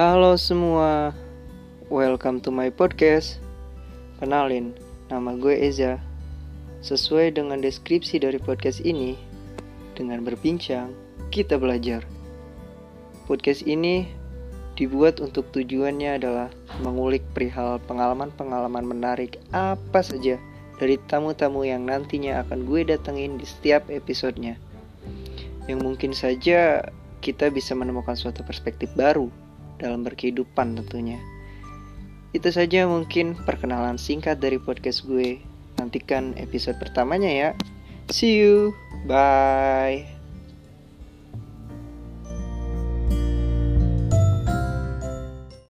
Halo semua, welcome to my podcast. Kenalin, nama gue Eza. Sesuai dengan deskripsi dari podcast ini, dengan berbincang, kita belajar. Podcast ini dibuat untuk tujuannya adalah mengulik perihal pengalaman-pengalaman menarik apa saja dari tamu-tamu yang nantinya akan gue datengin di setiap episodenya. Yang mungkin saja kita bisa menemukan suatu perspektif baru dalam berkehidupan tentunya. Itu saja mungkin perkenalan singkat dari podcast gue. Nantikan episode pertamanya ya. See you. Bye.